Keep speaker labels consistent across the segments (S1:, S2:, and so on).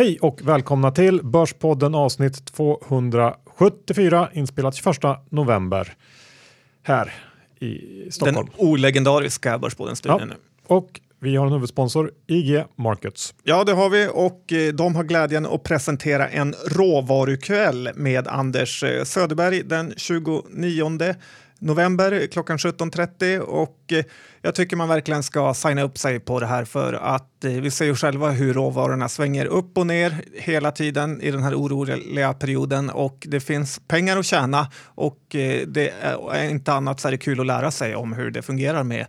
S1: Hej och välkomna till Börspodden avsnitt 274 inspelat 21 november här i Stockholm.
S2: Den olegendariska Börspodden-studion
S1: Ja.
S2: nu.
S1: Och vi har en huvudsponsor, IG Markets.
S2: Ja, det har vi och eh, de har glädjen att presentera en råvarukväll med Anders eh, Söderberg den 29 november klockan 17.30 och eh, jag tycker man verkligen ska signa upp sig på det här för att eh, vi ser ju själva hur råvarorna svänger upp och ner hela tiden i den här oroliga perioden och det finns pengar att tjäna och eh, det är inte annat så är det kul att lära sig om hur det fungerar med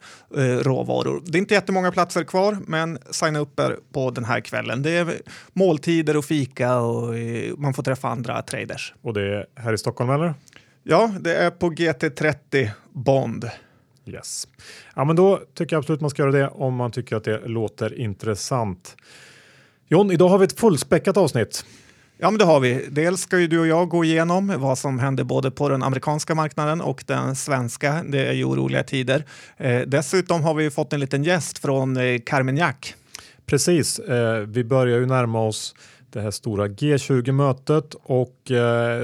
S2: råvaror. Det är inte jättemånga platser kvar men signa upp er på den här kvällen. Det är måltider och fika och man får träffa andra traders.
S1: Och det är här i Stockholm eller?
S2: Ja, det är på GT30 Bond.
S1: Yes. Ja, men då tycker jag absolut man ska göra det om man tycker att det låter intressant. John, idag har vi ett fullspäckat avsnitt.
S2: Ja, men det har vi. Dels ska ju du och jag gå igenom vad som händer både på den amerikanska marknaden och den svenska. Det är ju oroliga tider. Eh, dessutom har vi fått en liten gäst från eh, Carmignac.
S1: Precis, eh, vi börjar ju närma oss det här stora G20-mötet och eh,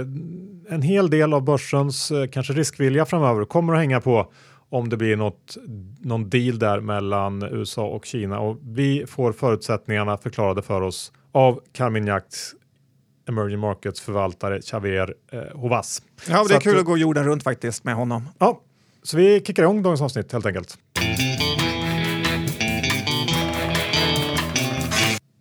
S1: en hel del av börsens eh, kanske riskvilja framöver kommer att hänga på om det blir något, någon deal där mellan USA och Kina och vi får förutsättningarna förklarade för oss av Carmignacs Emerging Markets förvaltare Xavier eh, Hovas.
S2: Ja,
S1: Så
S2: det är
S1: att-
S2: kul att gå jorden runt faktiskt med honom.
S1: Ja, så vi kickar igång dagens avsnitt helt enkelt.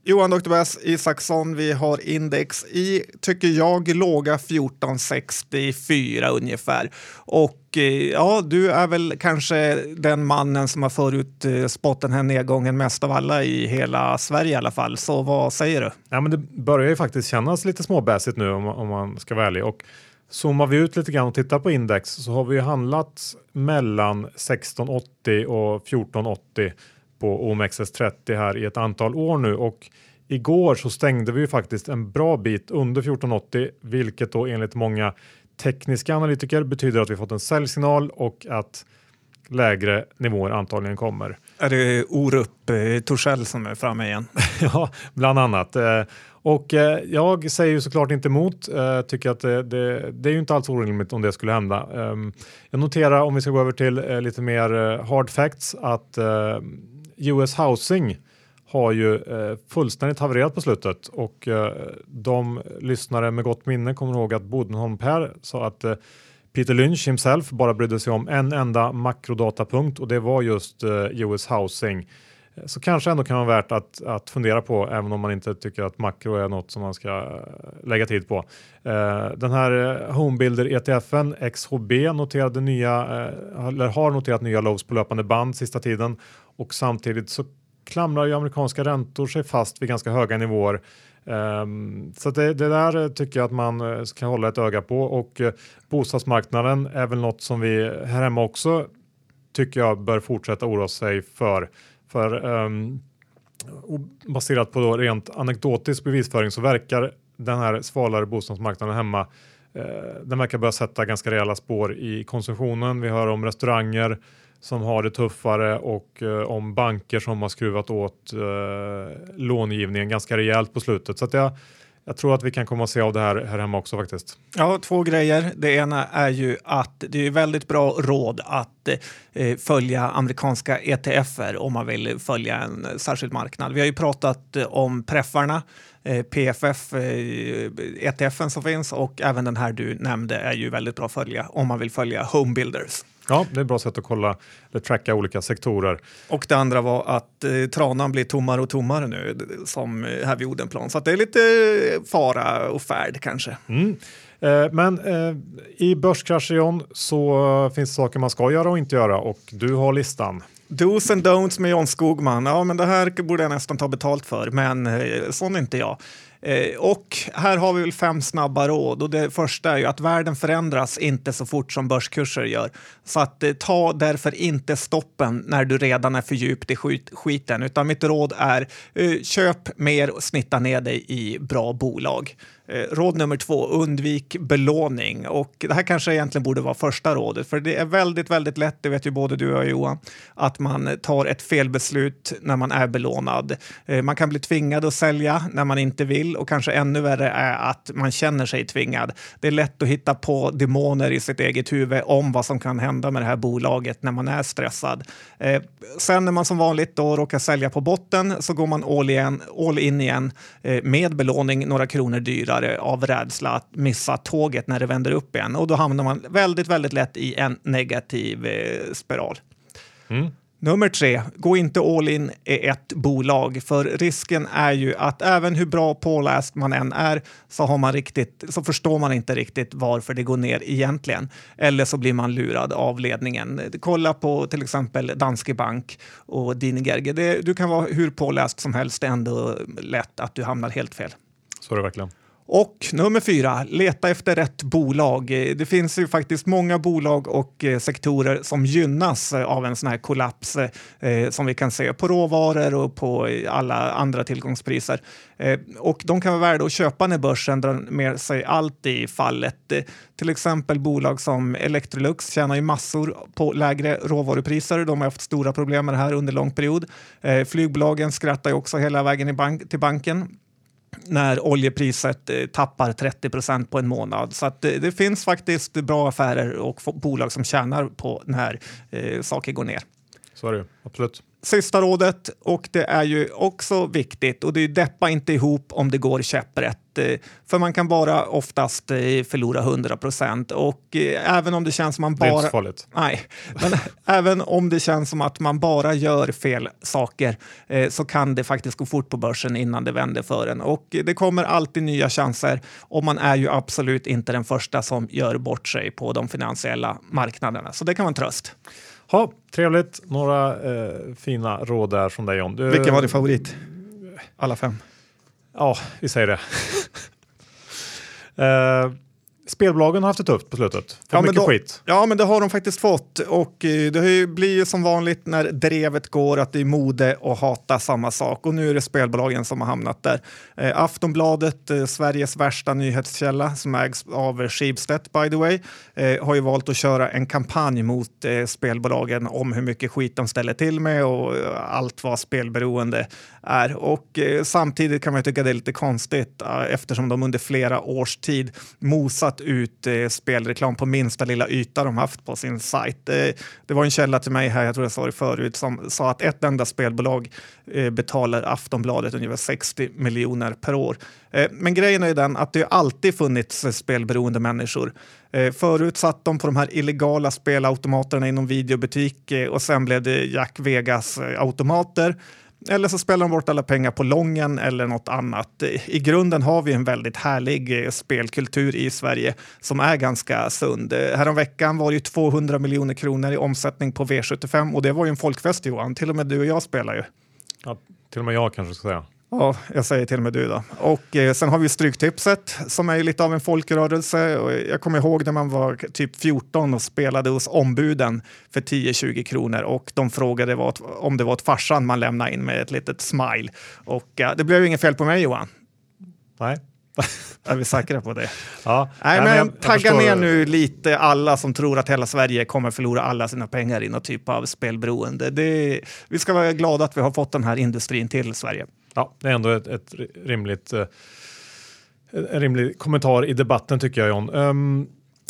S2: Johan Dr. Bass Isaksson, vi har index i, tycker jag, låga 1464 ungefär. Och eh, ja, du är väl kanske den mannen som har förut eh, spått den här nedgången mest av alla i hela Sverige i alla fall. Så vad säger du?
S1: Ja, men det börjar ju faktiskt kännas lite småbäsigt nu om, man- om man ska vara ärlig. Och zoomar vi ut lite grann och tittar på index så har vi ju handlat mellan 1680 och 1480 på OMXS30 här i ett antal år nu och igår så stängde vi ju faktiskt en bra bit under 1480 vilket då enligt många tekniska analytiker betyder att vi fått en säljsignal och att lägre nivåer antagligen kommer.
S2: Är det Orup eh, Torssell som är framme igen?
S1: Ja, bland annat. Eh, Och eh, jag säger ju såklart inte emot. Eh, Tycker att det, det, det är ju inte alls orimligt om det skulle hända. Ehm, Jag noterar om vi ska gå över till eh, lite mer eh, hard facts att eh, US Housing har ju eh, fullständigt havererat på slutet och eh, de lyssnare med gott minne kommer ihåg att Bodenholm Per sa att eh, Peter Lynch himself bara brydde sig om en enda makrodatapunkt och det var just eh, US Housing. Eh, så kanske ändå kan vara värt att, att fundera på även om man inte tycker att makro är något som man ska eh, lägga tid på. Eh, den här eh, Homebuilder ETFen XHB noterade nya, eh, eller har noterat nya lows på löpande band sista tiden och samtidigt så klamrar ju amerikanska räntor sig fast vid ganska höga nivåer. Ehm, så det, det där tycker jag att man ska hålla ett öga på och bostadsmarknaden är väl något som vi här hemma också tycker jag bör fortsätta oroa sig för. För um, baserat på då rent anekdotisk bevisföring så verkar den här svalare bostadsmarknaden hemma eh, den verkar börja sätta ganska rejäla spår i konsumtionen. Vi hör om restauranger som har det tuffare och eh, om banker som har skruvat åt eh, långivningen ganska rejält på slutet. Så att jag, jag tror att vi kan komma att se av det här här hemma också faktiskt.
S2: Ja, två grejer. Det ena är ju att det är väldigt bra råd att eh, följa amerikanska ETFer om man vill följa en särskild marknad. Vi har ju pratat eh, om preffarna, eh, PFF, eh, ETFen som finns och även den här du nämnde är ju väldigt bra att följa om man vill följa Homebuilders.
S1: Ja, det är ett bra sätt att kolla eller tracka olika sektorer.
S2: Och det andra var att eh, tranan blir tommare och tommare nu som eh, här vid Odenplan. Så att det är lite eh, fara och färd kanske.
S1: Mm. Eh, men eh, i börskrascher John, så finns det saker man ska göra och inte göra och du har listan.
S2: Dos and don'ts med John Skogman. Ja, men det här borde jag nästan ta betalt för, men eh, sån är inte jag. Eh, och här har vi väl fem snabba råd. Och det första är ju att världen förändras inte så fort som börskurser gör. Så att eh, ta därför inte stoppen när du redan är för djupt i skit, skiten. Utan mitt råd är eh, köp mer och snitta ner dig i bra bolag. Eh, råd nummer två, undvik belåning. Och det här kanske egentligen borde vara första rådet, för det är väldigt, väldigt lätt, det vet ju både du och Johan, att man tar ett felbeslut när man är belånad. Eh, man kan bli tvingad att sälja när man inte vill och kanske ännu värre är att man känner sig tvingad. Det är lätt att hitta på demoner i sitt eget huvud om vad som kan hända med det här bolaget när man är stressad. Eh, sen när man som vanligt då råkar sälja på botten så går man all igen, all in igen med belåning några kronor dyrare vidare av rädsla att missa tåget när det vänder upp igen. Och då hamnar man väldigt, väldigt lätt i en negativ eh, spiral. Mm. Nummer tre, gå inte all in i ett bolag, för risken är ju att även hur bra påläst man än är så, har man riktigt, så förstår man inte riktigt varför det går ner egentligen. Eller så blir man lurad av ledningen. Kolla på till exempel Danske Bank och Dine Gerge. Det, du kan vara hur påläst som helst, det är ändå lätt att du hamnar helt fel.
S1: Så är det verkligen.
S2: Och nummer fyra, leta efter rätt bolag. Eh, det finns ju faktiskt många bolag och eh, sektorer som gynnas eh, av en sån här kollaps eh, som vi kan se på råvaror och på alla andra tillgångspriser. och de kan vara värda att köpa när börsen drar med sig allt i fallet. till exempel bolag som Electrolux tjänar ju massor på lägre råvarupriser. De har haft stora problem med det här under lång period. flygbolagen skrattar ju också hela vägen bank till banken när oljepriset eh, tappar 30 procent på en månad. Så att det, det, finns faktiskt bra affärer och bolag som tjänar på när eh, saker går ner.
S1: Så är det absolut
S2: sista rådet, och det är ju också viktigt, och det är deppa inte ihop om det går käpprätt. Eh, för man kan bara oftast eh, förlora 100 procent. Och eh, även om det känns som man bara... Det är inte
S1: farligt.
S2: Nej, men även om det känns som att man bara gör fel saker så kan det faktiskt gå fort på börsen innan det vänder för en. Och det kommer alltid nya chanser och man är ju absolut inte den första som gör bort sig på de finansiella marknaderna. Så det kan vara en tröst.
S1: Ha, trevligt. Några eh, fina råd där från dig John.
S2: Du, Vilken var din favorit? Alla fem?
S1: Ja, vi säger det. eh, spelbolagen har haft det tufft på slutet. Fått ja, mycket
S2: då,
S1: skit.
S2: Ja, men det har de faktiskt fått. Och eh, det blir ju som vanligt när drevet går att det är mode att hata samma sak. Och nu är det spelbolagen som har hamnat där. Eh, Aftonbladet, eh, Sveriges värsta nyhetskälla som ägs av Schibsted by the way, eh, har ju valt att köra en kampanj mot eh, spelbolagen om hur mycket skit de ställer till med och eh, allt vad spelberoende är. Och samtidigt kan man tycka det är lite konstigt eftersom de under flera års tid mosat kastat ut eh, spelreklam på minsta lilla yta de haft på sin sajt. Eh, det var en källa till mig här, jag tror jag sa det förut, som sa att ett enda spelbolag eh, betalar Aftonbladet ungefär 60 miljoner per år. Eh, men grejen är den att det alltid funnits spelberoende människor. Eh, förut satt de på de här illegala spelautomaterna inom videobutik eh, och sen blev det Jack Vegas eh, automater. Eller så spelar de bort alla pengar på lången eller något annat. I grunden har vi en väldigt härlig eh, spelkultur i Sverige som är ganska sund. Häromveckan var det 200 miljoner kronor i omsättning på V75 och det var ju en folkfest Johan. Till och med du och jag spelar ju.
S1: Ja, till och med jag kanske ska säga.
S2: Ja, jag säger till och med du då. Och eh, sen har vi Stryktipset som är lite av en folkrörelse. Jag kommer ihåg när man var typ 14 och spelade hos ombuden för 10-20 kronor och de frågade vad, om det var ett farsan man lämnade in med ett litet smile. Och ja, det blev inget fel på mig Johan.
S1: Nej.
S2: Är vi säkra på det?
S1: Ja.
S2: Nej, men jag, tagga jag ner nu lite alla som tror att hela Sverige kommer förlora alla sina pengar i någon typ av spelberoende. Det, vi ska vara glada att vi har fått den här industrin till Sverige.
S1: Ja, det är ändå ett, ett rimligt, eh, en rimlig kommentar i debatten tycker jag John. Um,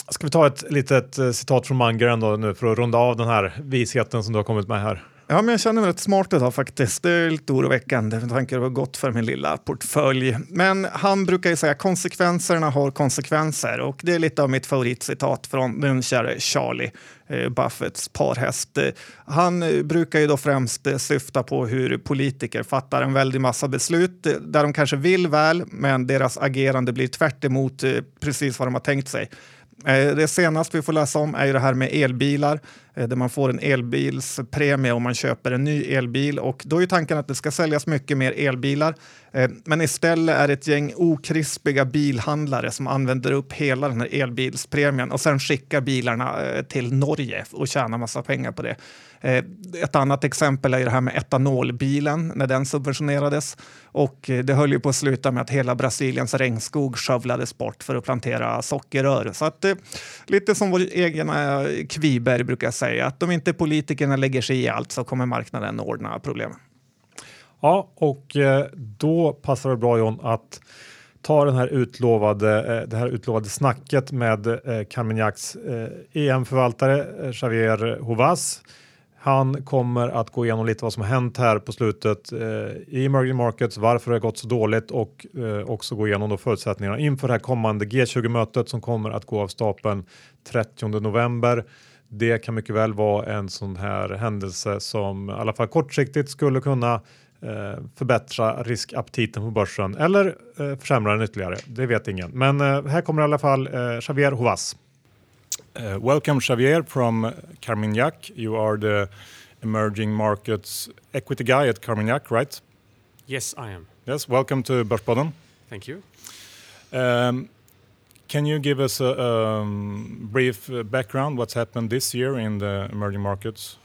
S1: ska vi ta ett litet eh, citat från Munger ändå nu för att runda av den här visheten som du har kommit med här?
S2: Ja, men jag känner mig rätt smart idag faktiskt. Det är lite oroväckande med tanke på det gott för min lilla portfölj. Men han brukar ju säga konsekvenserna har konsekvenser och det är lite av mitt favoritcitat från den käre Charlie. Eh, Buffetts parhäst. Han brukar ju då främst eh, syfta på hur politiker fattar en väldig massa beslut eh, där de kanske vill väl, men deras agerande blir tvärt precis vad de har tänkt sig. Eh, det senaste vi får läsa om är ju det här med elbilar. Eh, där man får en elbilspremie om man köper en ny elbil. Och då är tanken att det ska säljas mycket mer elbilar. Eh, men istället är det ett gäng okrispiga bilhandlare som använder upp hela den här elbilspremien och sen skickar bilarna till Norge och tjänar massa pengar på det. Eh, ett annat exempel är det här med etanolbilen när den subventionerades. Och eh, det höll ju på att sluta med att hela Brasiliens regnskog skövlades bort för att plantera sockerrör. Så att, eh, lite som vår egen Kviberg brukar säga, att om inte politikerna lägger sig i allt så kommer marknaden ordna problemen.
S1: Ja, och då passar det bra John att ta den här utlovade, det här utlovade snacket med Carmignacs EM-förvaltare e Javier Hovas. Han kommer att gå igenom lite vad som har hänt här på slutet eh, i emerging markets, varför det har gått så dåligt och eh, också gå igenom då förutsättningarna inför det här kommande G20-mötet som kommer att gå av stapeln 30 november. Det kan mycket väl vara en sån här händelse som i alla fall kortsiktigt skulle kunna Eh, förbättra riskaptiten på börsen eller eh, försämra den ytterligare. Det vet ingen. Men eh, här kommer i alla fall eh, Xavier Hovas.
S3: Uh, welcome Xavier from Carmignac. You are the emerging markets equity guy at Carmignac, right?
S4: Yes, I am.
S3: Yes, welcome to Börspodden.
S4: Thank you.
S3: Um, can you give us a um, brief background what's happened this year in the emerging markets?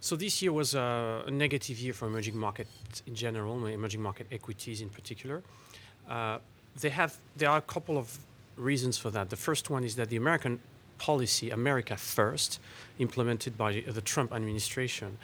S4: So this year was a, a negative year for emerging markets in general, emerging market equities in particular. Uh, they have there are a couple of reasons for that. The first one is that the American policy, America First, implemented by the Trump administration,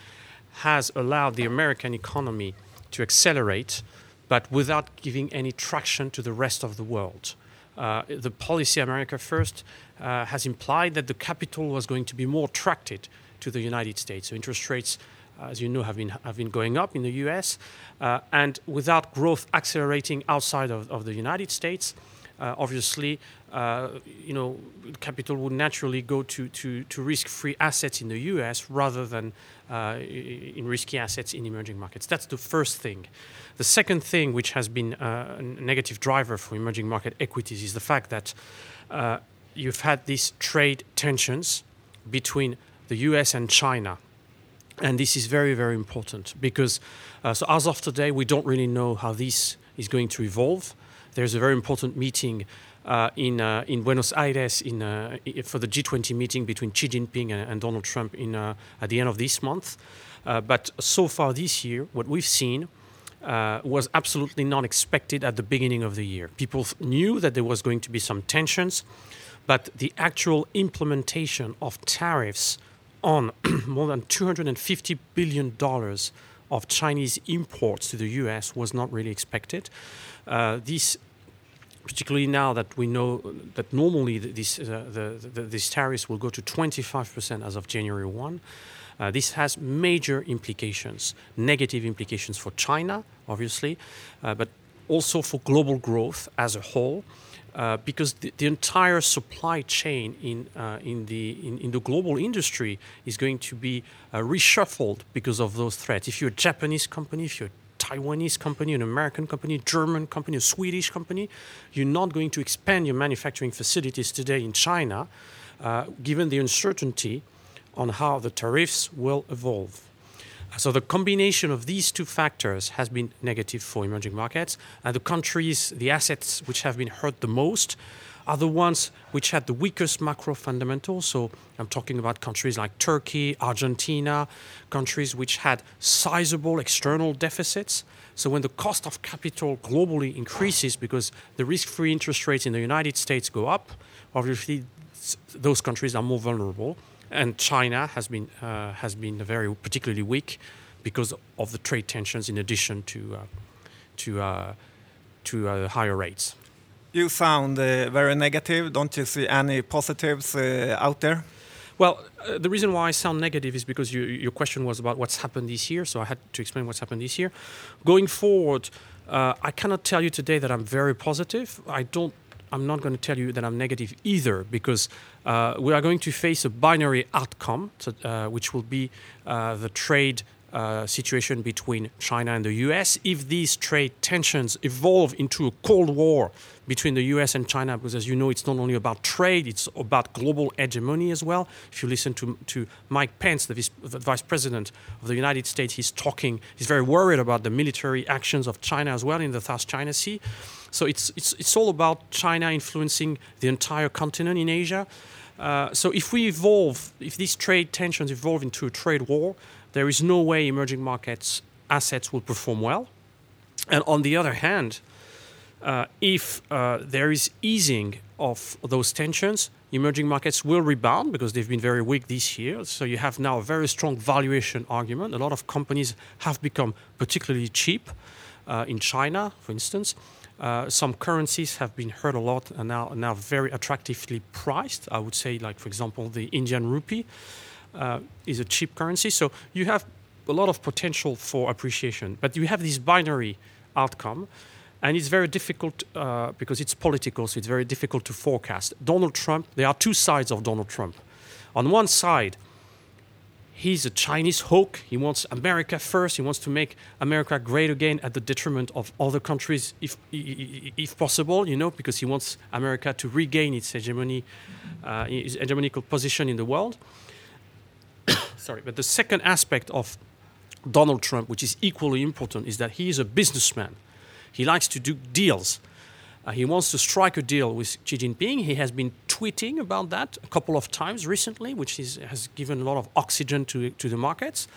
S4: has allowed the American economy to accelerate, but without giving any traction to the rest of the world. Uh, the policy America First uh, has implied that the capital was going to be more attracted to the United States. So interest rates, as you know, have been have been going up in the U.S. Uh, and without growth accelerating outside of, of the United States, uh, obviously, uh, you know, capital would naturally go to, to, to risk-free assets in the U.S. rather than uh, in risky assets in emerging markets. That's the first thing. The second thing, which has been uh, a negative driver for emerging market equities, is the fact that you've had these trade tensions between the US and China. And this is very, very important because, uh, so as of today, we don't really know how this is going to evolve. There's a very important meeting uh, in, uh, in Buenos Aires in, uh, for the G20 meeting between Xi Jinping and, and Donald Trump in, uh, at the end of this month. Uh, but so far this year, what we've seen was absolutely not expected at the beginning of the year. People knew that there was going to be some tensions, but the actual implementation of tariffs on more than 250 billion dollars of Chinese imports to the U.S. was not really expected. Uh, this, particularly now that we know that normally this, uh, the, the, these tariffs will go to 25% as of January 1. Uh, this has major implications, negative implications for China, obviously, uh, but also for global growth as a whole. Uh, because the, the, entire supply chain in, uh, in, the, in, in, the global industry is going to be reshuffled because of those threats. If you're a Japanese company, if you're a Taiwanese company, an American company, German company, a Swedish company, you're not going to expand your manufacturing facilities today in China, uh, given the uncertainty on how the tariffs will evolve. So the combination of these two factors has been negative for emerging markets, and the countries, the assets which have been hurt the most, are the ones which had the weakest macro fundamentals. So I'm talking about countries like Turkey, Argentina, countries which had sizable external deficits. So when the cost of capital globally increases because the risk-free interest rates in the United States go up, obviously those countries are more vulnerable and China has been uh, has been very particularly weak because of the trade tensions, in addition to uh, to uh, to uh, higher rates.
S2: You sound uh, very negative. Don't you see any positives uh, out there?
S4: Well, the reason why I sound negative is because you, your question was about what's happened this year, so I had to explain what's happened this year. Going forward, I cannot tell you today that I'm very positive. I don't I'm not going to tell you that I'm negative either because uh, we are going to face a binary outcome, to, uh, which will be uh, the trade uh, situation between China and the US, if these trade tensions evolve into a Cold War between the US and China, because as you know, it's not only about trade, it's about global hegemony as well. If you listen to, to Mike Pence, the, vice, the Vice President of the United States, he's talking, he's very worried about the military actions of China as well in the South China Sea. So it's, it's, it's all about China influencing the entire continent in Asia. Uh, so if we evolve, if these trade tensions evolve into a trade war, there is no way emerging markets assets will perform well. And on the other hand, uh, if uh, there is easing of those tensions, emerging markets will rebound because they've been very weak this year. So you have now a very strong valuation argument. A lot of companies have become particularly cheap uh, in China, for instance. Uh, some currencies have been hurt a lot and now now very attractively priced. I would say, like for example, the Indian rupee uh, is a cheap currency. So you have a lot of potential for appreciation, but you have this binary outcome, and it's very difficult uh, because it's political. So it's very difficult to forecast. Donald Trump. There are two sides of Donald Trump. On one side, he's a Chinese hawk. He wants America first. He wants to make America great again at the detriment of other countries, if, if possible, you know, because he wants America to regain its hegemony, uh, its hegemonical position in the world. Sorry, but the second aspect of Donald Trump, which is equally important, is that he is a businessman. He likes to do deals. Uh, he wants to strike a deal with Xi Jinping. He has been tweeting about that a couple of times recently, which is, has given a lot of oxygen to, to the markets,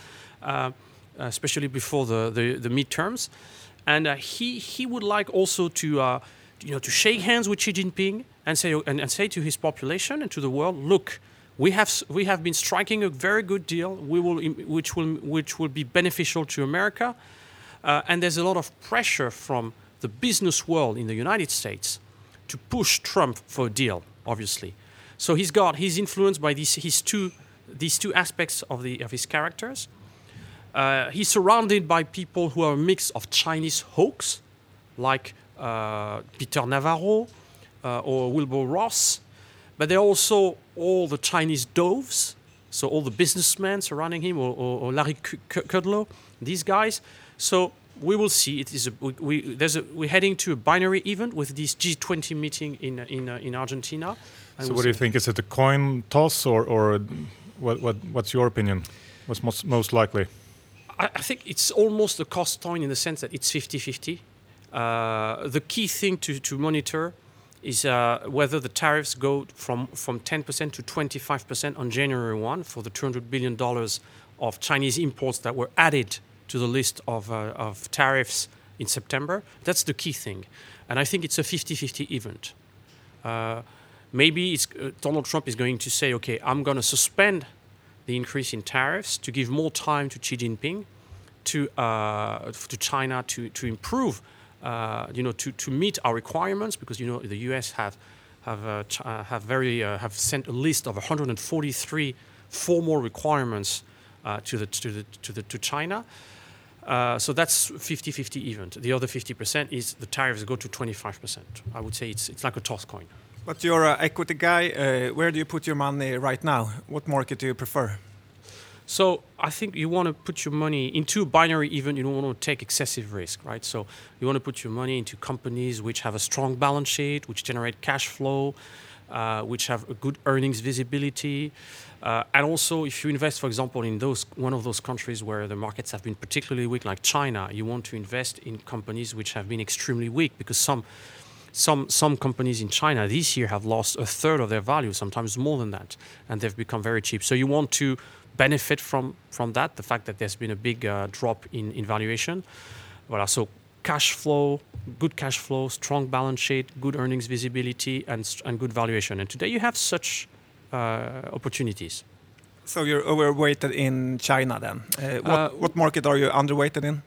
S4: uh, especially before the, the, the midterms. And uh, he, he would like also to, uh, you know, to shake hands with Xi Jinping and say, and, and say to his population and to the world, look, we have, we have been striking a very good deal, we will, which, will, which will be beneficial to America. Uh, and there's a lot of pressure from the business world in the United States to push Trump for a deal, obviously. So he's got he's influenced by these his two these two aspects of the of his characters. Uh, he's surrounded by people who are a mix of Chinese hawks, like uh, Peter Navarro uh, or Wilbur Ross, but they're also all the Chinese doves, so all the businessmen surrounding him, or, or, or Larry Kudlow, these guys. So we will see. It is a, we, we, there's a, we're heading to a binary event with this G20 meeting in in uh, in Argentina.
S3: So, what do you think? Is it a coin toss, or or what, what what's your opinion? What's most most likely?
S4: I, I think it's almost a cost coin in the sense that it's 50-50. Uh, the key thing to to monitor is uh, whether the tariffs go from from 10% to 25% on January 1 for the 200 billion dollars of Chinese imports that were added to the list of, uh, of tariffs in September. That's the key thing. And I think it's a 50 50 event. Uh, maybe uh, Donald Trump is going to say, okay, I'm going to suspend the increase in tariffs to give more time to Xi Jinping, to, uh, to China to, to improve, uh, you know, to, to meet our requirements because, you know, the US have, have, uh, have, very, have sent a list of 143 formal requirements to, the, to, the, to, the, to China. Uh, so that's 50-50 event. The other 50% is the tariffs go to 25%. I would say it's, it's like a toss coin.
S2: But you're an equity guy. Uh, where do you put your money right now? What market do you prefer?
S4: So I think you want to put your money into binary event. You don't want to take excessive risk, right? So you want to put your money into companies which have a strong balance sheet, which generate cash flow, uh, which have a good earnings visibility. Uh, and also, if you invest, for example, in those one of those countries where the markets have been particularly weak, like China, you want to invest in companies which have been extremely weak because some some some companies in China this year have lost a third of their value, sometimes more than that, and they've become very cheap. So you want to benefit from from that, the fact that there's been a big uh, drop in, in valuation. Voilà, so cash flow, good cash flow, strong balance sheet, good earnings visibility, and, and good valuation. And today you have such uh, opportunities.
S2: So you're overweighted in China then. Uh, what, uh, what, market are you underweighted in?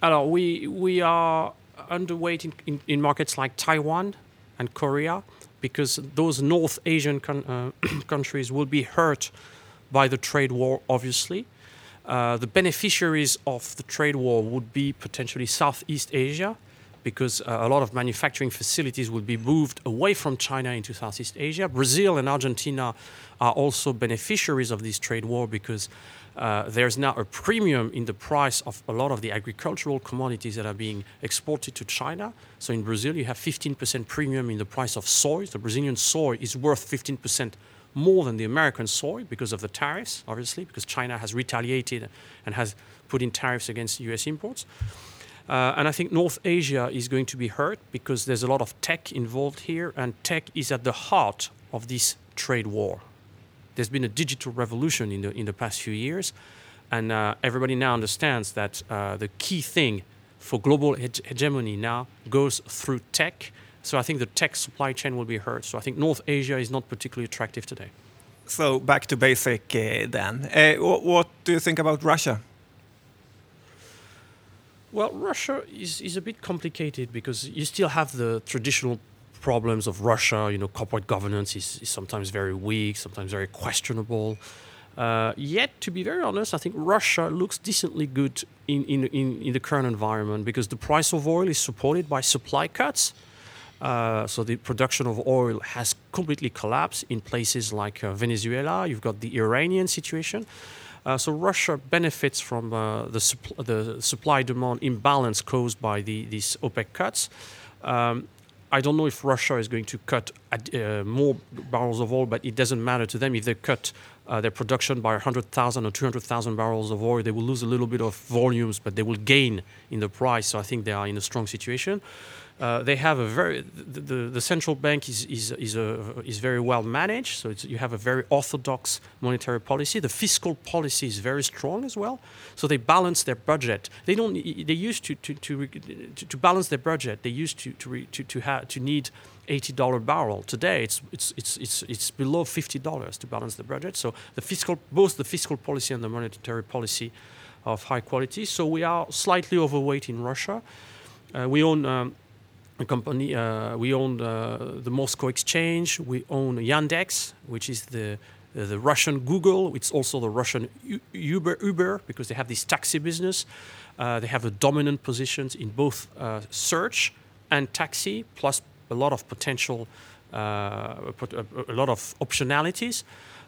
S4: Alors, we, we are underweight in, in, in, markets like Taiwan and Korea because those North Asian uh, countries will be hurt by the trade war, obviously. Uh, the beneficiaries of the trade war would be potentially Southeast Asia, because uh, a lot of manufacturing facilities will be moved away from China into Southeast Asia. Brazil and Argentina are also beneficiaries of this trade war because uh, there's now a premium in the price of a lot of the agricultural commodities that are being exported to China. So in Brazil, you have 15% premium in the price of soy. The Brazilian soy is worth 15% more than the American soy because of the tariffs, obviously, because China has retaliated and has put in tariffs against US imports. Uh, and I think North Asia is going to be hurt because there's a lot of tech involved here, and tech is at the heart of this trade war. There's been a digital revolution in the in the past few years, and uh, everybody now understands that uh, the key thing for global hege- hegemony now goes through tech. So I think the tech supply chain will be hurt. So I think North Asia is not particularly attractive today.
S2: So back to basic uh, then. Uh, wh- what do you think about Russia?
S4: Well, Russia is, is a bit complicated because you still have the traditional problems of Russia. You know, corporate governance is, is sometimes very weak, sometimes very questionable. Uh, yet, to be very honest, I think Russia looks decently good in, in, in, in the current environment because the price of oil is supported by supply cuts. Uh, so the production of oil has completely collapsed in places like uh, Venezuela. You've got the Iranian situation. Uh, so Russia benefits from uh, the, the supply-demand imbalance caused by the, these OPEC cuts. Um, I don't know if Russia is going to cut uh, more barrels of oil, but it doesn't matter to them. If they cut uh, their production by 100,000 or 200,000 barrels of oil, they will lose a little bit of volumes, but they will gain in the price. So I think they are in a strong situation. Uh, they have a very the, the, the central bank is is is, a, is very well managed. So you have a very orthodox monetary policy. The fiscal policy is very strong as well. So they balance their budget. They don't. They used to to to, to, balance their budget. They used to to to to, to need eighty dollar barrel. Today it's it's it's it's it's below fifty dollars to balance the budget. So the fiscal both the fiscal policy and the monetary policy of high quality. So we are slightly overweight in Russia. Uh, we own. Um, a company. Uh, we own uh, the Moscow Exchange. We own Yandex, which is the the Russian Google. It's also the Russian Uber, Uber because they have this taxi business. Uh, they have a dominant positions in both uh, search and taxi, plus a lot of potential, uh, a lot of optionalities.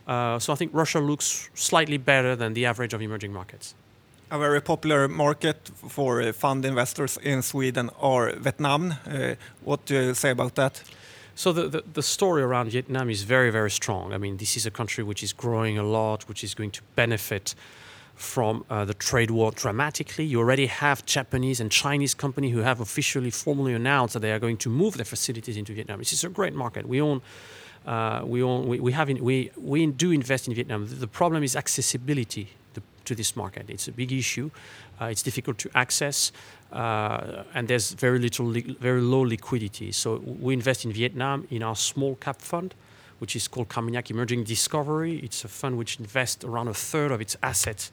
S4: so I think Russia looks slightly better than the average of emerging markets.
S2: A very popular market for uh, fund investors in Sweden are Vietnam. Uh, what do you say about that?
S4: So the, the, story around Vietnam is very, very strong. I mean, this is a country which is growing a lot, which is going to benefit from uh, the trade war dramatically. You already have Japanese and Chinese companies who have officially, formally announced that they are going to move their facilities into Vietnam. This is a great market. We own, uh, we own, we, we have, we, we do invest in Vietnam. The problem is accessibility to this market. It's a big issue. Uh, it's difficult to access, uh, and there's very little, very low liquidity. So we invest in Vietnam in our small cap fund, which is called Carmignac Emerging Discovery. It's a fund which invests around a third of its assets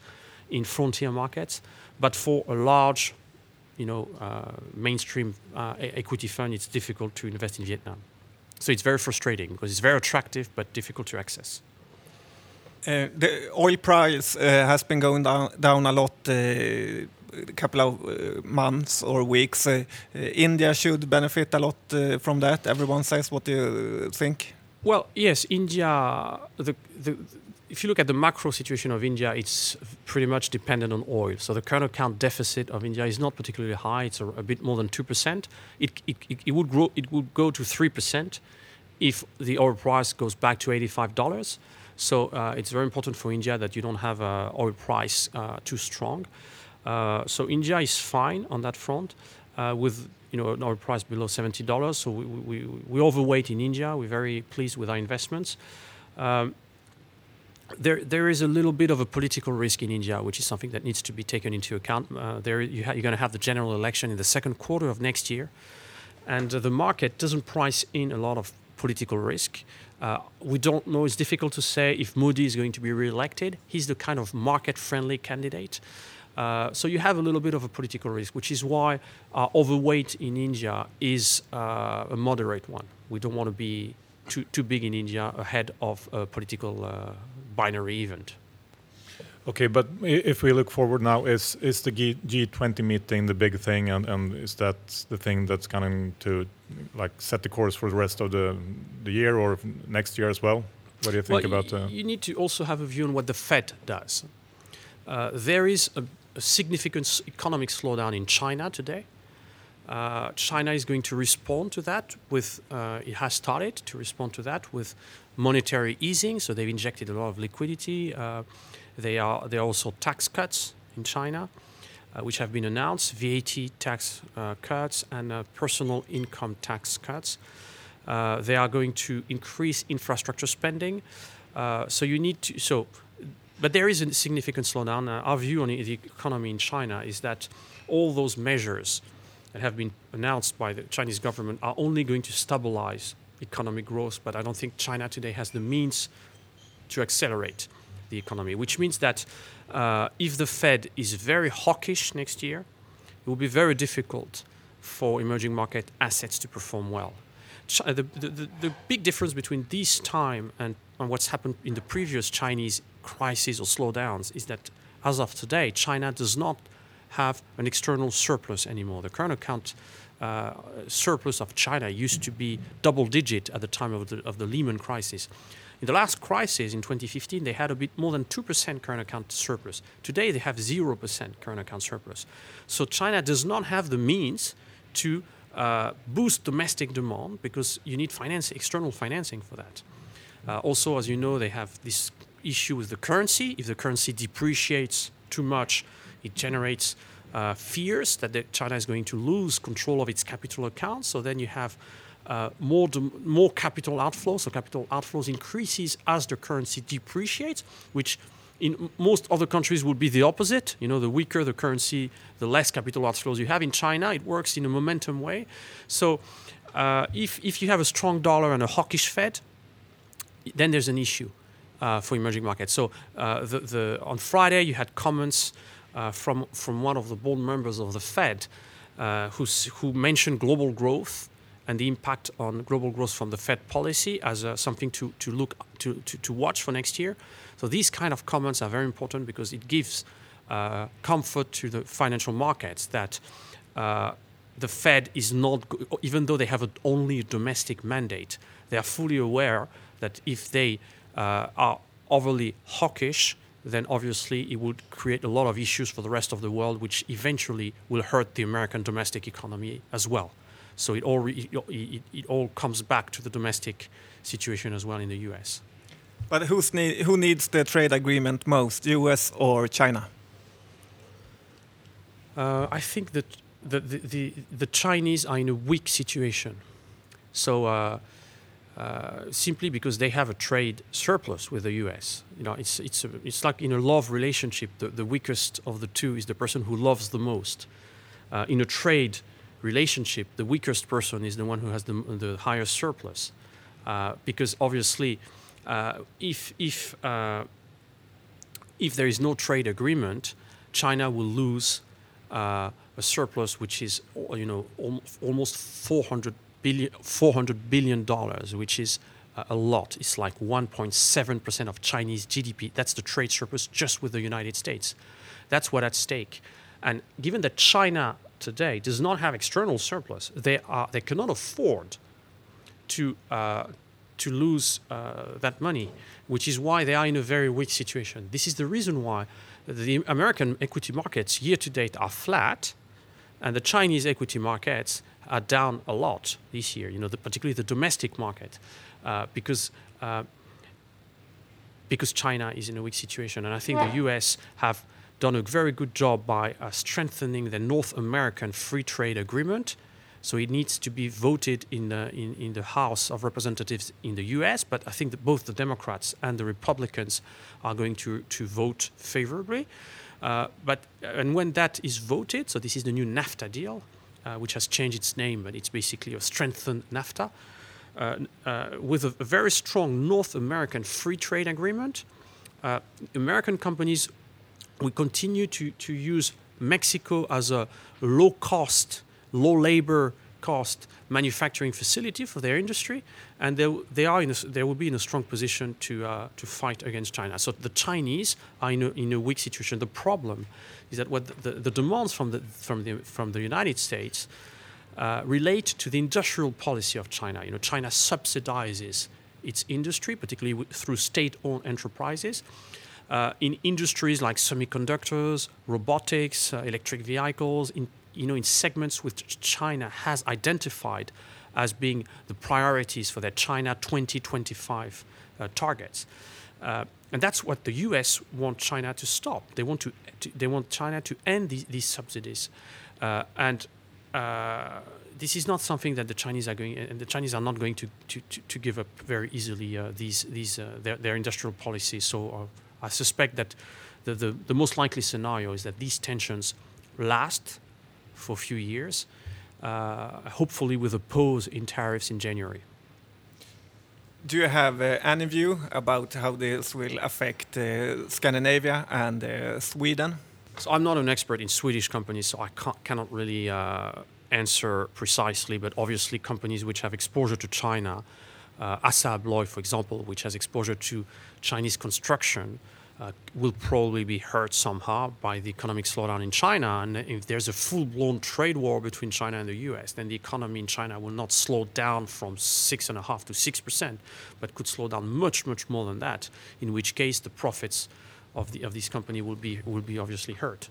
S4: in frontier markets, but for a large, you know, uh, mainstream equity fund, it's difficult to invest in Vietnam. So it's very frustrating because it's very attractive but difficult to access.
S2: Uh, the oil price uh, has been going down, down a lot uh, couple of uh, months or weeks. Uh, India should benefit a lot from that. Everyone says, what do you think?
S4: Well, yes, India. The, the, if you look at the macro situation of India, it's pretty much dependent on oil. So the current account deficit of India is not particularly high. It's a, a bit more than two percent. It, it, it would grow. It would go to three percent if the oil price goes back to eighty-five dollars. So uh, it's very important for India that you don't have uh, oil price uh, too strong. so India is fine on that front with you know an oil price below seventy dollars. So we, we we overweight in India. We're very pleased with our investments. Um, there, there is a little bit of a political risk in India, which is something that needs to be taken into account. Uh, there, you are going to have the general election in the second quarter of next year, and uh, the market doesn't price in a lot of political risk. Uh, we don't know. It's difficult to say if Modi is going to be re-elected. He's the kind of market-friendly candidate. Uh, so you have a little bit of a political risk, which is why our overweight in India is uh, a moderate one. We don't want to be too, too big in India ahead of a political uh, binary event.
S3: Okay, but if we look forward now, is is the G20 meeting the big thing, and, and is that the thing that's going to like set the course for the rest of the the year or next year as well? What do you think
S4: well,
S3: about? Uh...
S4: You need to also have a view on what the Fed does. Uh, there is a, a, significant economic slowdown in China today. Uh, China is going to respond to that with, uh, it has started to respond to that with monetary easing. So they've injected a lot of liquidity. Uh, they are, there are also tax cuts in China, which have been announced VAT tax uh, cuts and personal income tax cuts. they are going to increase infrastructure spending. so you need to, so but there is a significant slowdown. Uh, our view on the economy in China is that all those measures that have been announced by the Chinese government are only going to stabilize economic growth, but I don't think China today has the means to accelerate the economy, which means that uh, if the Fed is very hawkish next year, it will be very difficult for emerging market assets to perform well. The, the, the, the, big difference between this time and, and what's happened in the previous Chinese crises or slowdowns is that as of today, China does not have an external surplus anymore. The current account uh, surplus of China used to be double digit at the time of the, of the Lehman crisis. In the last crisis in 2015, they had a bit more than 2% current account surplus. Today, they have 0% current account surplus. So China does not have the means to uh, boost domestic demand because you need finance, external financing for that. Uh, also, as you know, they have this issue with the currency. If the currency depreciates too much, it generates uh, fears that China is going to lose control of its capital accounts. So then you have uh, more more capital outflows. So capital outflows increases as the currency depreciates, which in most other countries would be the opposite. You know, the weaker the currency, the less capital outflows you have. In China, it works in a momentum way. So uh, if if you have a strong dollar and a hawkish Fed, then there's an issue uh, for emerging markets. So uh, the, the, on Friday, you had comments uh, from, from one of the board members of the Fed uh, who mentioned global growth and the impact on global growth from the Fed policy as uh, something to, to look to, to, to, watch for next year. So these kind of comments are very important because it gives uh, comfort to the financial markets that the Fed is not, even though they have a, only a domestic mandate, they are fully aware that if they uh, are overly hawkish, then obviously it would create a lot of issues for the rest of the world, which eventually will hurt the American domestic economy as well. So it all, it, it, it all comes back to the domestic situation as well in the US.
S2: But who's need, who needs the trade agreement most, US or China?
S4: Uh, I think that the, the, the, the, Chinese are in a weak situation. So uh, uh, simply because they have a trade surplus with the U.S. You know, it's it's a, it's like in a love relationship. The, the weakest of the two is the person who loves the most. Uh, in a trade relationship, the weakest person is the one who has the, the higher surplus, uh, because obviously, uh, if if uh, if there is no trade agreement, China will lose a surplus which is you know almost 400 billion, 400 billion dollars, which is uh, a lot. It's like 1.7% of Chinese GDP. That's the trade surplus just with the United States. That's what at stake. And given that China today does not have external surplus, they are they cannot afford to uh, to lose uh, that money, which is why they are in a very weak situation. This is the reason why the American equity markets year to date are flat, and the Chinese equity markets are down a lot this year. You know, the, particularly the domestic market, uh, because uh, because China is in a weak situation, and I think the U.S. have done a very good job by uh, strengthening the North American Free Trade Agreement. So it needs to be voted in the in, in the House of Representatives in the U.S. But I think that both the Democrats and the Republicans are going to to vote favorably. Uh, but and when that is voted, so this is the new NAFTA deal, uh, which has changed its name, but it's basically a strengthened NAFTA, uh, uh, with a, a, very strong North American free trade agreement. Uh, American companies will continue to, to use Mexico as a low cost, low labor cost manufacturing facility for their industry, and they, they are in a, they will be in a strong position to uh, to fight against China. So the Chinese are in a, in a weak situation. The problem is that what the, the demands from the from the from the United States uh, relate to the industrial policy of China. You know, China subsidizes its industry, particularly through state-owned enterprises. Uh, in industries like semiconductors, robotics, uh, electric vehicles, in you know in segments which China has identified as being the priorities for their China 2025 uh, targets. Uh, and that's what the US want China to stop. They want to, to they want China to end these, these subsidies, uh, and uh, this is not something that the Chinese are going, and the Chinese are not going to to, to, give up very easily uh, these these uh, their, their industrial policies. So uh, I suspect that the, the the most likely scenario is that these tensions last for a few years, hopefully with a pause in tariffs in January
S2: do you have uh, any view about how this will affect uh, Scandinavia and uh, Sweden?
S4: So I'm not an expert in Swedish companies, so I cannot really uh, answer precisely. But obviously, companies which have exposure to China, uh, Assa Abloy, for example, which has exposure to Chinese construction, uh, will probably be hurt somehow by the economic slowdown in China. And if there's a full blown trade war between China and the US, then the economy in China will not slow down from 6.5% to 6%, but could slow down much, much more than that, in which case the profits of, the, of this company will be, will be obviously hurt.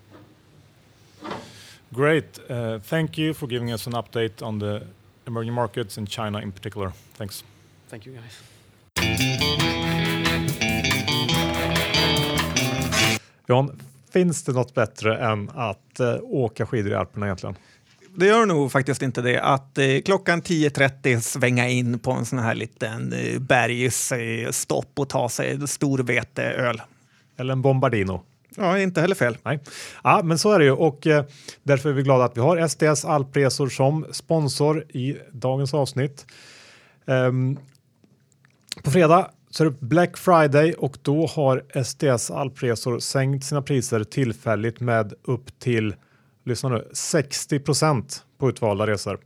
S3: Great. Uh, thank you for giving us an update on the emerging markets in China in particular. Thanks.
S4: Thank you, guys.
S1: Jan, finns det något bättre än att eh, åka skidor i Alperna egentligen?
S2: Det gör nog faktiskt inte det. Att eh, klockan 10.30 svänga in på en sån här liten eh, bergsstopp och ta sig en stor veteöl.
S1: Eller en Bombardino.
S2: Ja, inte heller fel.
S1: Nej. Ja, men så är det ju och eh, därför är vi glada att vi har SDS Alpresor som sponsor i dagens avsnitt. Um, på fredag så är det Black Friday och då har STS Alpresor sänkt sina priser tillfälligt med upp till lyssna nu, 60% på utvalda resor.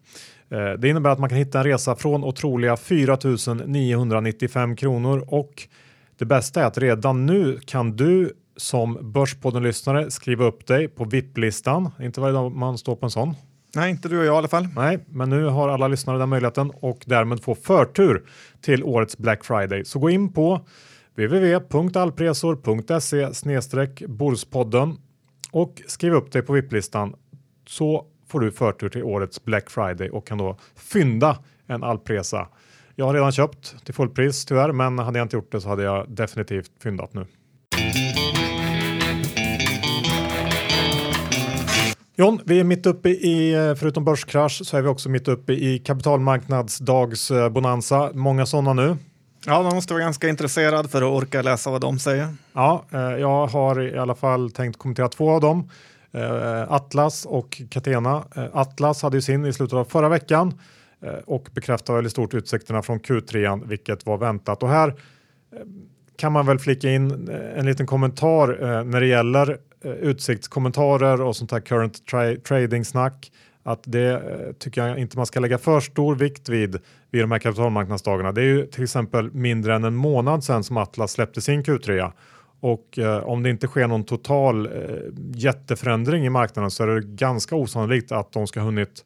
S1: Eh, det innebär att man kan hitta en resa från otroliga 4 995 kronor och det bästa är att redan nu kan du som Börspodden-lyssnare skriva upp dig på VIP-listan. Inte varje dag man står på en sån.
S2: Nej, inte du och jag i alla fall.
S1: Nej, men nu har alla lyssnare den möjligheten och därmed få förtur till årets Black Friday. Så gå in på www.alpresor.se Borspodden och skriv upp dig på VIP-listan så får du förtur till årets Black Friday och kan då fynda en alpresa. Jag har redan köpt till fullpris tyvärr, men hade jag inte gjort det så hade jag definitivt fyndat nu. John, vi är mitt uppe i, eh, förutom börskrasch, så är vi också mitt uppe i kapitalmarknadsdagsbonanza. Många sådana nu.
S2: Ja, man måste vara ganska intresserad för att orka läsa vad de säger.
S1: Ja, eh, jag har i alla fall tänkt kommentera två av dem. Eh, Atlas och Catena. Atlas hade ju sin i slutet av förra veckan och bekräftar väl i stort utsikterna från Q3, vilket var väntat. Och här kan man väl flika in en liten kommentar när det gäller Eh, utsiktskommentarer och sånt här current tra trading snack att det eh, tycker jag inte man ska lägga för stor vikt vid vid de här kapitalmarknadsdagarna. Det är ju till exempel mindre än en månad sedan som Atlas släppte sin Q3 och eh, om det inte sker någon total eh, jätteförändring i marknaden så är det ganska osannolikt att de ska hunnit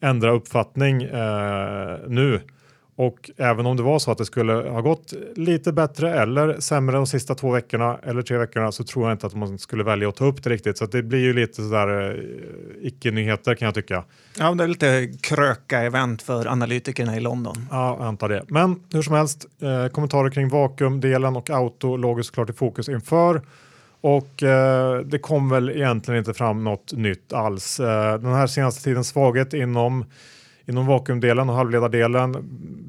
S1: ändra uppfattning eh, nu och även om det var så att det skulle ha gått lite bättre eller sämre de sista två veckorna eller tre veckorna så tror jag inte att man skulle välja att ta upp det riktigt. Så det blir ju lite sådär eh, icke-nyheter kan jag tycka.
S2: Ja, det är lite kröka-event för analytikerna i London.
S1: Ja, jag antar det. Men hur som helst, eh, kommentarer kring vakuumdelen och auto låg ju såklart i fokus inför. Och eh, det kom väl egentligen inte fram något nytt alls. Eh, den här senaste tidens svaghet inom inom vakuumdelen och halvledardelen.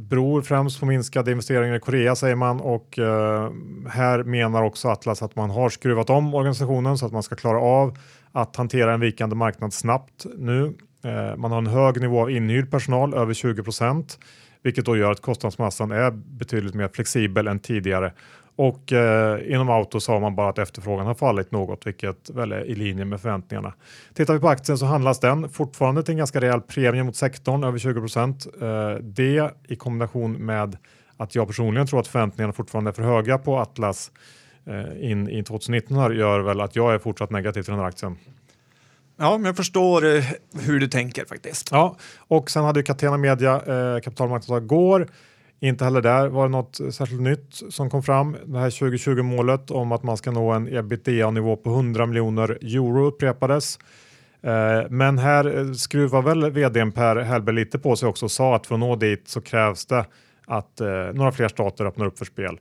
S1: Beror främst på minskade investeringar i Korea säger man. Och eh, här menar också Atlas att man har skruvat om organisationen så att man ska klara av att hantera en vikande marknad snabbt nu. Eh, man har en hög nivå av inhyrd personal, över 20 procent, vilket då gör att kostnadsmassan är betydligt mer flexibel än tidigare och eh, inom auto sa man bara att efterfrågan har fallit något, vilket väl är i linje med förväntningarna. Tittar vi på aktien så handlas den fortfarande till en ganska rejäl premie mot sektorn, över 20 procent. Eh, det i kombination med att jag personligen tror att förväntningarna fortfarande är för höga på Atlas eh, in i 2019 här gör väl att jag är fortsatt negativ till den här aktien.
S2: Ja, men jag förstår eh, hur du tänker faktiskt.
S1: Ja, och sen hade ju Catena Media eh, kapitalmarknadsdag igår inte heller där var det något särskilt nytt som kom fram. Det här 2020-målet om att man ska nå en ebitda-nivå på 100 miljoner euro upprepades. Eh, men här skruvar väl vdn Per Hellberg lite på sig också och sa att för att nå dit så krävs det att eh, några fler stater öppnar upp för spel.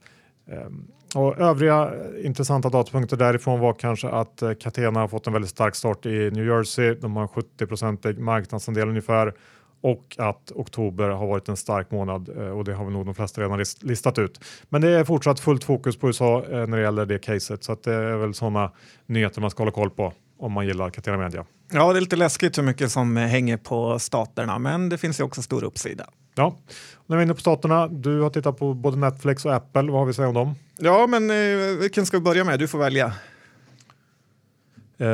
S1: Eh, och övriga intressanta datapunkter därifrån var kanske att Catena har fått en väldigt stark start i New Jersey. De har 70% marknadsandel ungefär och att oktober har varit en stark månad eh, och det har nog de flesta redan listat ut. Men det är fortsatt fullt fokus på USA eh, när det gäller det caset så att det är väl sådana nyheter man ska hålla koll på om man gillar Catena Media.
S2: Ja, det är lite läskigt hur mycket som hänger på staterna, men det finns ju också stor uppsida.
S1: Ja, när vi är inne på staterna, du har tittat på både Netflix och Apple. Vad har vi att säga om dem?
S2: Ja, men eh, vilken ska vi börja med? Du får välja.
S1: Eh,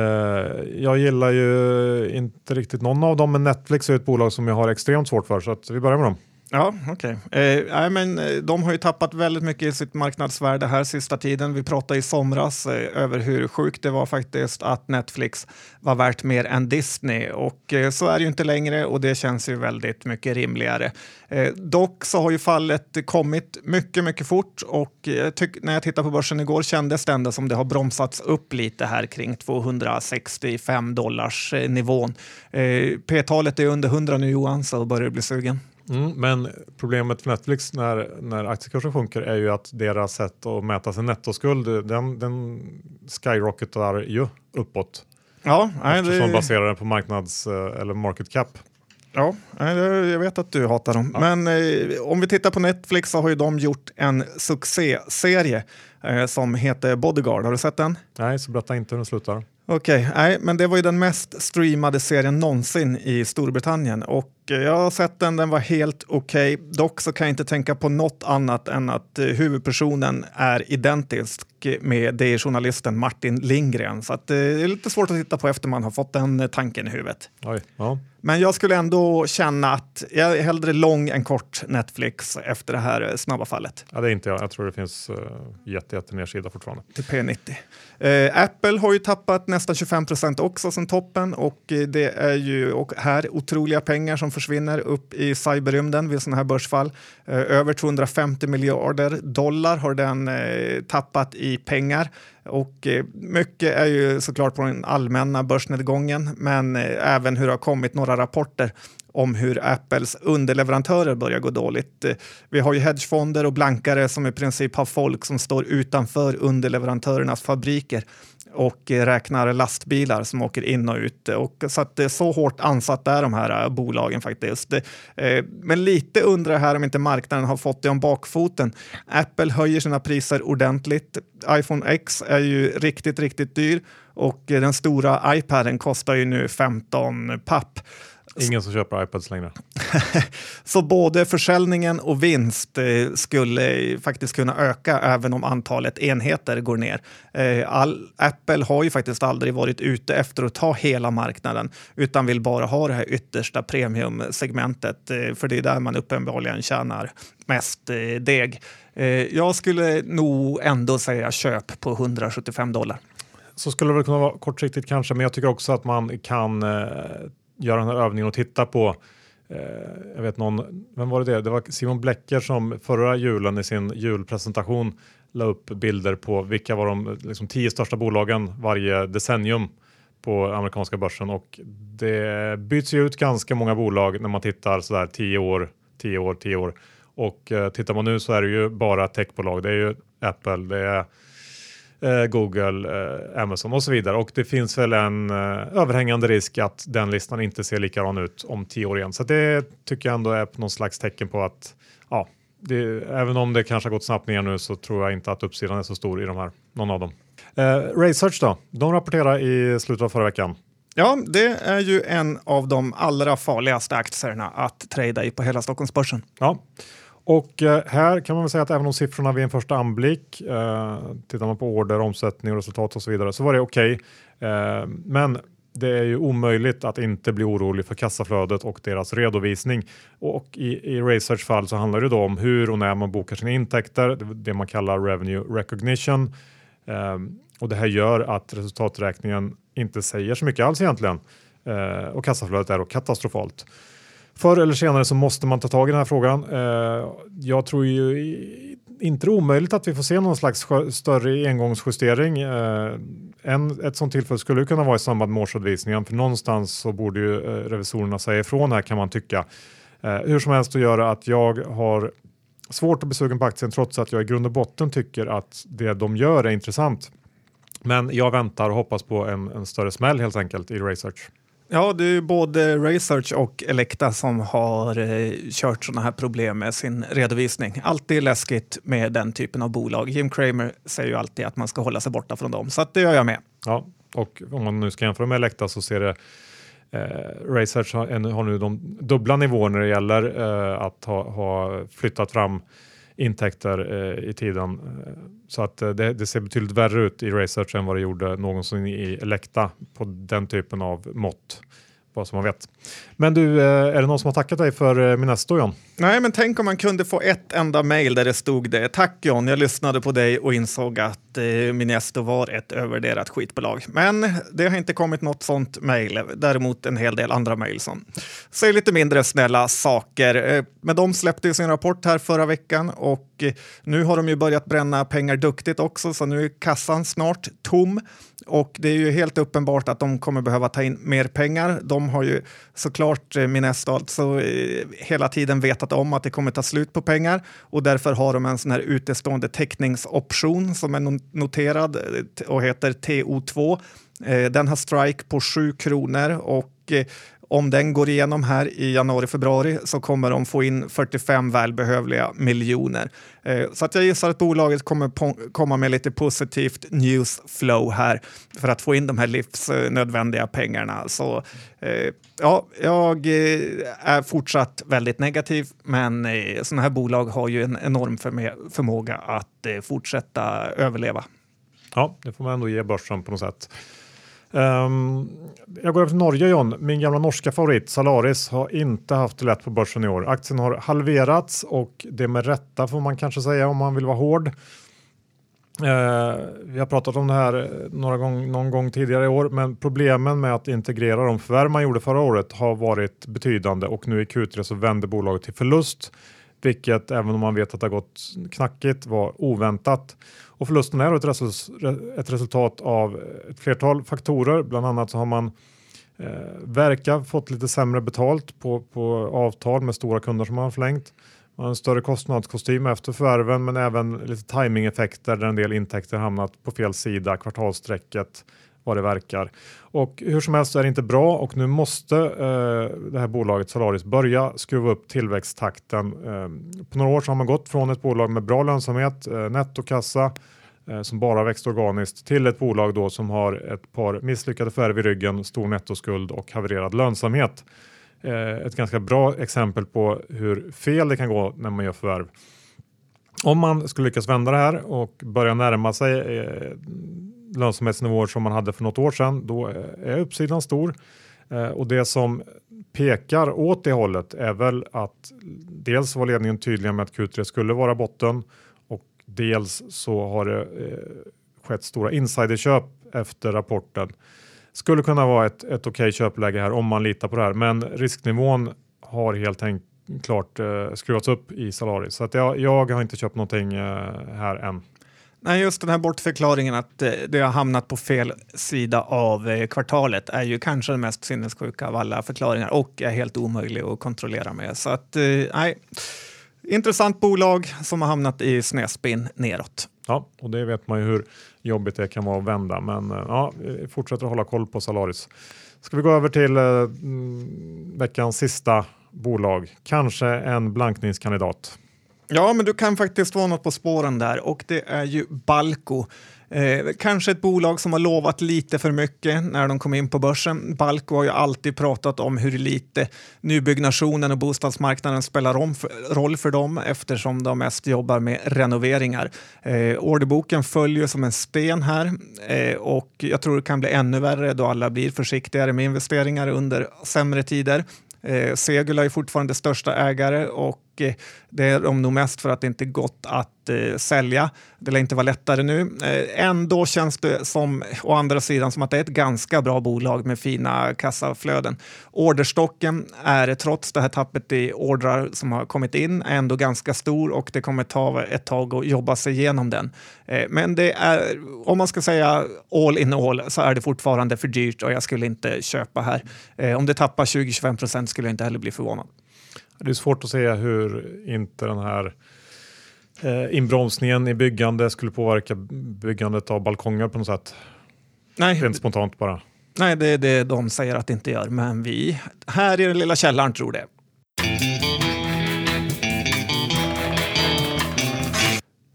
S1: jag gillar ju inte riktigt någon av dem, men Netflix är ett bolag som jag har extremt svårt för, så att vi börjar med dem.
S2: Ja, okej. Okay. Eh, men eh, de har ju tappat väldigt mycket i sitt marknadsvärde här sista tiden. Vi pratade i somras eh, över hur sjukt det var faktiskt att Netflix var värt mer än Disney och eh, så är det ju inte längre och det känns ju väldigt mycket rimligare. Eh, dock så har ju fallet kommit mycket, mycket fort och eh, när jag tittade på börsen igår kändes det ändå som det har bromsats upp lite här kring 265 dollars eh, nivån. Eh, P-talet är under 100 nu Johan, så börjar du bli sugen.
S1: Mm, men problemet för Netflix när, när aktiekursen sjunker är ju att deras sätt att mäta sin nettoskuld, den, den skyrocketar ju uppåt.
S2: Ja,
S1: nej, Eftersom det... baserar den på marknads eh, eller market cap.
S2: Ja, jag vet att du hatar dem. Ja. Men eh, om vi tittar på Netflix så har ju de gjort en succéserie eh, som heter Bodyguard. Har du sett den?
S1: Nej, så berätta inte hur den slutar.
S2: Okej, okay, men det var ju den mest streamade serien någonsin i Storbritannien och eh, jag har sett den, den var helt okej. Okay. Dock så kan jag inte tänka på något annat än att eh, huvudpersonen är identisk med det journalisten Martin Lindgren. Så eh, det är lite svårt att titta på efter man har fått den tanken i huvudet.
S1: Oj, ja.
S2: Men jag skulle ändå känna att jag är hellre lång än kort Netflix efter det här snabba fallet.
S1: Ja, det är inte jag. Jag tror det finns uh, jätte, jätte nedsida fortfarande.
S2: Till P90. Uh, Apple har ju tappat nästan 25 procent också sen toppen och det är ju och här otroliga pengar som försvinner upp i cyberrymden vid sådana här börsfall. Uh, över 250 miljarder dollar har den tappat i i pengar. Och eh, mycket är ju såklart på den allmänna börsnedgången, men eh, även hur det har kommit några rapporter om hur Apples underleverantörer börjar gå dåligt. Eh, vi har ju hedgefonder och blankare som i princip har folk som står utanför underleverantörernas fabriker och räknar lastbilar som åker in och ut. Och så att det är så hårt ansatt är de här äh, bolagen faktiskt. Eh, men lite undrar jag här om inte marknaden har fått det om bakfoten. Apple höjer sina priser ordentligt. iPhone X är ju riktigt, riktigt dyr och den stora iPaden kostar ju nu 15 papp.
S1: Ingen som köper iPads längre.
S2: så både försäljningen och vinst eh, skulle faktiskt kunna öka även om antalet enheter går ner. Eh, all, Apple har ju faktiskt aldrig varit ute efter att ta hela marknaden utan vill bara ha det här yttersta premiumsegmentet eh, för det är där man uppenbarligen tjänar mest deg. Jag skulle nog ändå säga köp på 175 dollar.
S1: Så skulle det väl kunna vara kortsiktigt kanske, men jag tycker också att man kan eh, göra den här övningen och titta på eh, jag vet någon, vem var det det? Det var Simon Blecker som förra julen i sin julpresentation la upp bilder på vilka var de liksom, tio största bolagen varje decennium på amerikanska börsen och det byts ju ut ganska många bolag när man tittar sådär tio år, tio år, tio år och eh, tittar man nu så är det ju bara techbolag. Det är ju Apple, det är Google, eh, Amazon och så vidare. Och det finns väl en eh, överhängande risk att den listan inte ser likadan ut om tio år igen. Så det tycker jag ändå är någon slags tecken på att ja, det, även om det kanske har gått snabbt ner nu så tror jag inte att uppsidan är så stor i de här, någon av dem. Eh, Research då, de rapporterar i slutet av förra veckan.
S2: Ja, det är ju en av de allra farligaste aktierna att trada i på hela Stockholmsbörsen.
S1: Ja, och eh, här kan man väl säga att även om siffrorna vid en första anblick, eh, tittar man på order, omsättning och resultat och så vidare, så var det okej. Okay. Eh, men det är ju omöjligt att inte bli orolig för kassaflödet och deras redovisning. Och i, i Research fall så handlar det då om hur och när man bokar sina intäkter, det man kallar revenue recognition. Eh, och det här gör att resultaträkningen inte säger så mycket alls egentligen. Eh, och kassaflödet är då katastrofalt förr eller senare så måste man ta tag i den här frågan. Eh, jag tror ju inte det är omöjligt att vi får se någon slags större engångsjustering. Eh, en, ett sånt tillfälle skulle kunna vara i samband med årsredovisningen, för någonstans så borde ju eh, revisorerna säga ifrån här kan man tycka. Hur som helst att göra att jag har svårt att bli sugen på aktien trots att jag i grund och botten tycker att det de gör är intressant. Men jag väntar och hoppas på en, en större smäll helt enkelt i research.
S2: Ja, det är både Research och Elekta som har eh, kört sådana här problem med sin redovisning. Alltid läskigt med den typen av bolag. Jim Cramer säger ju alltid att man ska hålla sig borta från dem, så det gör jag med.
S1: Ja, och om man nu ska jämföra med Elekta så ser det Eh, Research har, har, nu de dubbla nivåer när det gäller eh, att ha, ha, flyttat fram intäkter eh, i tiden. Eh, så att eh, det, det, ser betydligt värre ut i Research än vad det gjorde någonsin i Elekta på den typen av mått bara så man vet. Men du, eh, är det någon som har tackat dig för eh, Minesto John?
S2: Nej, men tänk om man kunde få ett enda mejl där det stod det. Tack John, jag lyssnade på dig och insåg att eh, Minesto var ett övervärderat skitbolag. Men det har inte kommit något sånt mejl. Däremot en hel del andra mejl som säger lite mindre snälla saker. Eh, men de släppte ju sin rapport här förra veckan och Eh, nu har de ju börjat bränna pengar duktigt också, så nu är kassan snart tom. Och det är ju helt uppenbart att de kommer behöva ta in mer pengar. De har ju såklart, eh, Minesto, alltså, eh, hela tiden vetat om att det kommer ta slut på pengar och därför har de en sån här utestående teckningsoption som är noterad och heter TO2. Den har strike på 7 kronor och om den går igenom här i januari-februari så kommer de få in 45 välbehövliga miljoner. Eh, så att jag gissar att bolaget kommer komma med lite positivt news flow här för att få in de här livsnödvändiga pengarna. Så eh, ja, jag eh, är fortsatt väldigt negativ, men sådana här bolag har ju en enorm förmåga att fortsätta överleva.
S1: Ja, det får man ändå ge börsen på något sätt. Um, jag går över till Norge John. Min gamla norska favorit Salaris har inte haft det lätt på börsen i år. Aktien har halverats och det med rätta får man kanske säga om man vill vara hård. Uh, vi har pratat om det här eh, några gång, någon gång tidigare i år, men problemen med att integrera de förvärv man gjorde förra året har varit betydande och nu i Q3 så vänder bolaget till förlust, vilket även om man vet att det har gått knackigt var oväntat. Och förlusten är ett, resultat av eh, ett flertal faktorer. Bland annat så har man eh, verkar fått lite sämre betalt på, på avtal med stora kunder som man har förlängt. Man har en större kostnadskostym efter förvärven men även lite timingeffekter där en del intäkter hamnat på fel sida kvartalsträcket vad det verkar. Och hur som helst är det inte bra och nu måste eh, det här bolaget Solaris börja skruva upp tillväxttakten. Eh, på några år så har man gått från ett bolag med bra lönsamhet, eh, nettokassa eh, som bara växt organiskt till ett bolag då som har ett par misslyckade förvärv i ryggen, stor nettoskuld och havererad lönsamhet. Eh, ett ganska bra exempel på hur fel det kan gå när man gör förvärv. Om man skulle lyckas vända det här och börja närma sig eh, lönsamhetsnivåer som man hade för något år sedan, då är uppsidan stor. Eh, och det som pekar åt det hållet är väl att dels var ledningen tydliga med att Q3 skulle vara botten och dels så har det eh, skett stora insiderköp efter rapporten. Skulle kunna vara ett, ett okej okay köpläge här om man litar på det här, men risknivån har helt enkelt klart eh, skruvats upp i salari Så att jag, jag har inte köpt någonting eh, här än.
S2: Nej, just den här bortförklaringen att eh, det har hamnat på fel sida av eh, kvartalet är ju kanske den mest sinnessjuka av alla förklaringar och är helt omöjlig att kontrollera med. Så att, eh, nej, intressant bolag som har hamnat i snedspinn neråt.
S1: Ja, och det vet man ju hur jobbigt det kan vara att vända, men ja, fortsätter att hålla koll på Salaris. Ska vi gå över till eh, mm, veckans sista bolag, kanske en blankningskandidat.
S2: Ja, men du kan faktiskt vara något på spåren där och det är ju Balco. Eh, kanske ett bolag som har lovat lite för mycket när de kom in på börsen. Balco har ju alltid pratat om hur lite nybyggnationen och bostadsmarknaden spelar om för, roll för dem eftersom de mest jobbar med renoveringar. Eh, orderboken följer som en sten här eh, och jag tror det kan bli ännu värre då alla blir försiktigare med investeringar under sämre tider. Eh, Segula är fortfarande största ägare och det är de nog mest för att det inte gått att eh, sälja. Det lär inte vara lättare nu. Eh, ändå känns det som, å andra sidan, som att det är ett ganska bra bolag med fina kassaflöden. Orderstocken är trots det här tappet i ordrar som har kommit in ändå ganska stor och det kommer ta ett tag att jobba sig igenom den. Eh, men det är, om man ska säga all in all så är det fortfarande för dyrt och jag skulle inte köpa här. Eh, om det tappar 20-25 procent skulle jag inte heller bli förvånad.
S1: Det är svårt att säga hur inte den här eh, inbromsningen i byggande skulle påverka byggandet av balkonger på något sätt.
S2: Nej,
S1: Rent spontant bara.
S2: nej det är det de säger att det inte gör, men vi här i den lilla källaren tror det.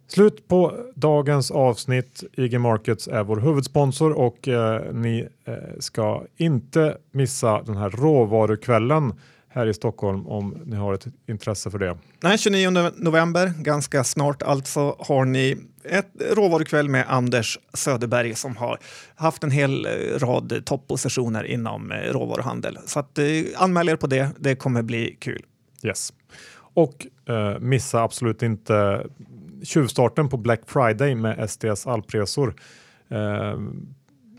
S1: Slut på dagens avsnitt. IG Markets är vår huvudsponsor och eh, ni eh, ska inte missa den här råvarukvällen här i Stockholm om ni har ett intresse för det.
S2: Nej, 29 november, ganska snart alltså, har ni ett råvarukväll med Anders Söderberg som har haft en hel eh, rad toppositioner inom eh, råvaruhandel. Så att, eh, anmäl er på det, det kommer bli kul.
S1: Yes. Och eh, missa absolut inte tjuvstarten på Black Friday med STS alpresor. Eh,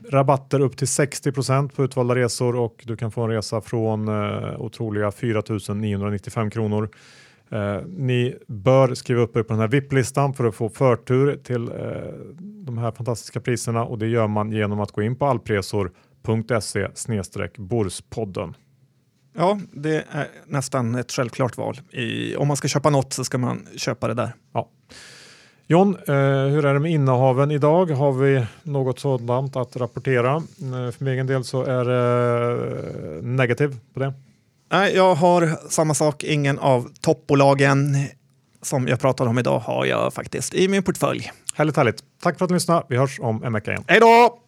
S1: rabatter upp till 60% på utvalda resor och du kan få en resa från eh, otroliga 4 995 kronor. Eh, ni bör skriva upp er på den här VIP-listan för att få förtur till eh, de här fantastiska priserna och det gör man genom att gå in på alpresor.se borspodden.
S2: Ja, det är nästan ett självklart val. I, om man ska köpa något så ska man köpa det där.
S1: Ja. John, eh, hur är det med innehaven idag? Har vi något sådant att rapportera? Eh, för min egen del så är det negativ på det.
S2: Nej, jag har samma sak. Ingen av toppbolagen som jag pratade om idag har jag faktiskt i min portfölj.
S1: Härligt, härligt. Tack för att du lyssnade. Vi hörs om en vecka igen.
S2: Hej då!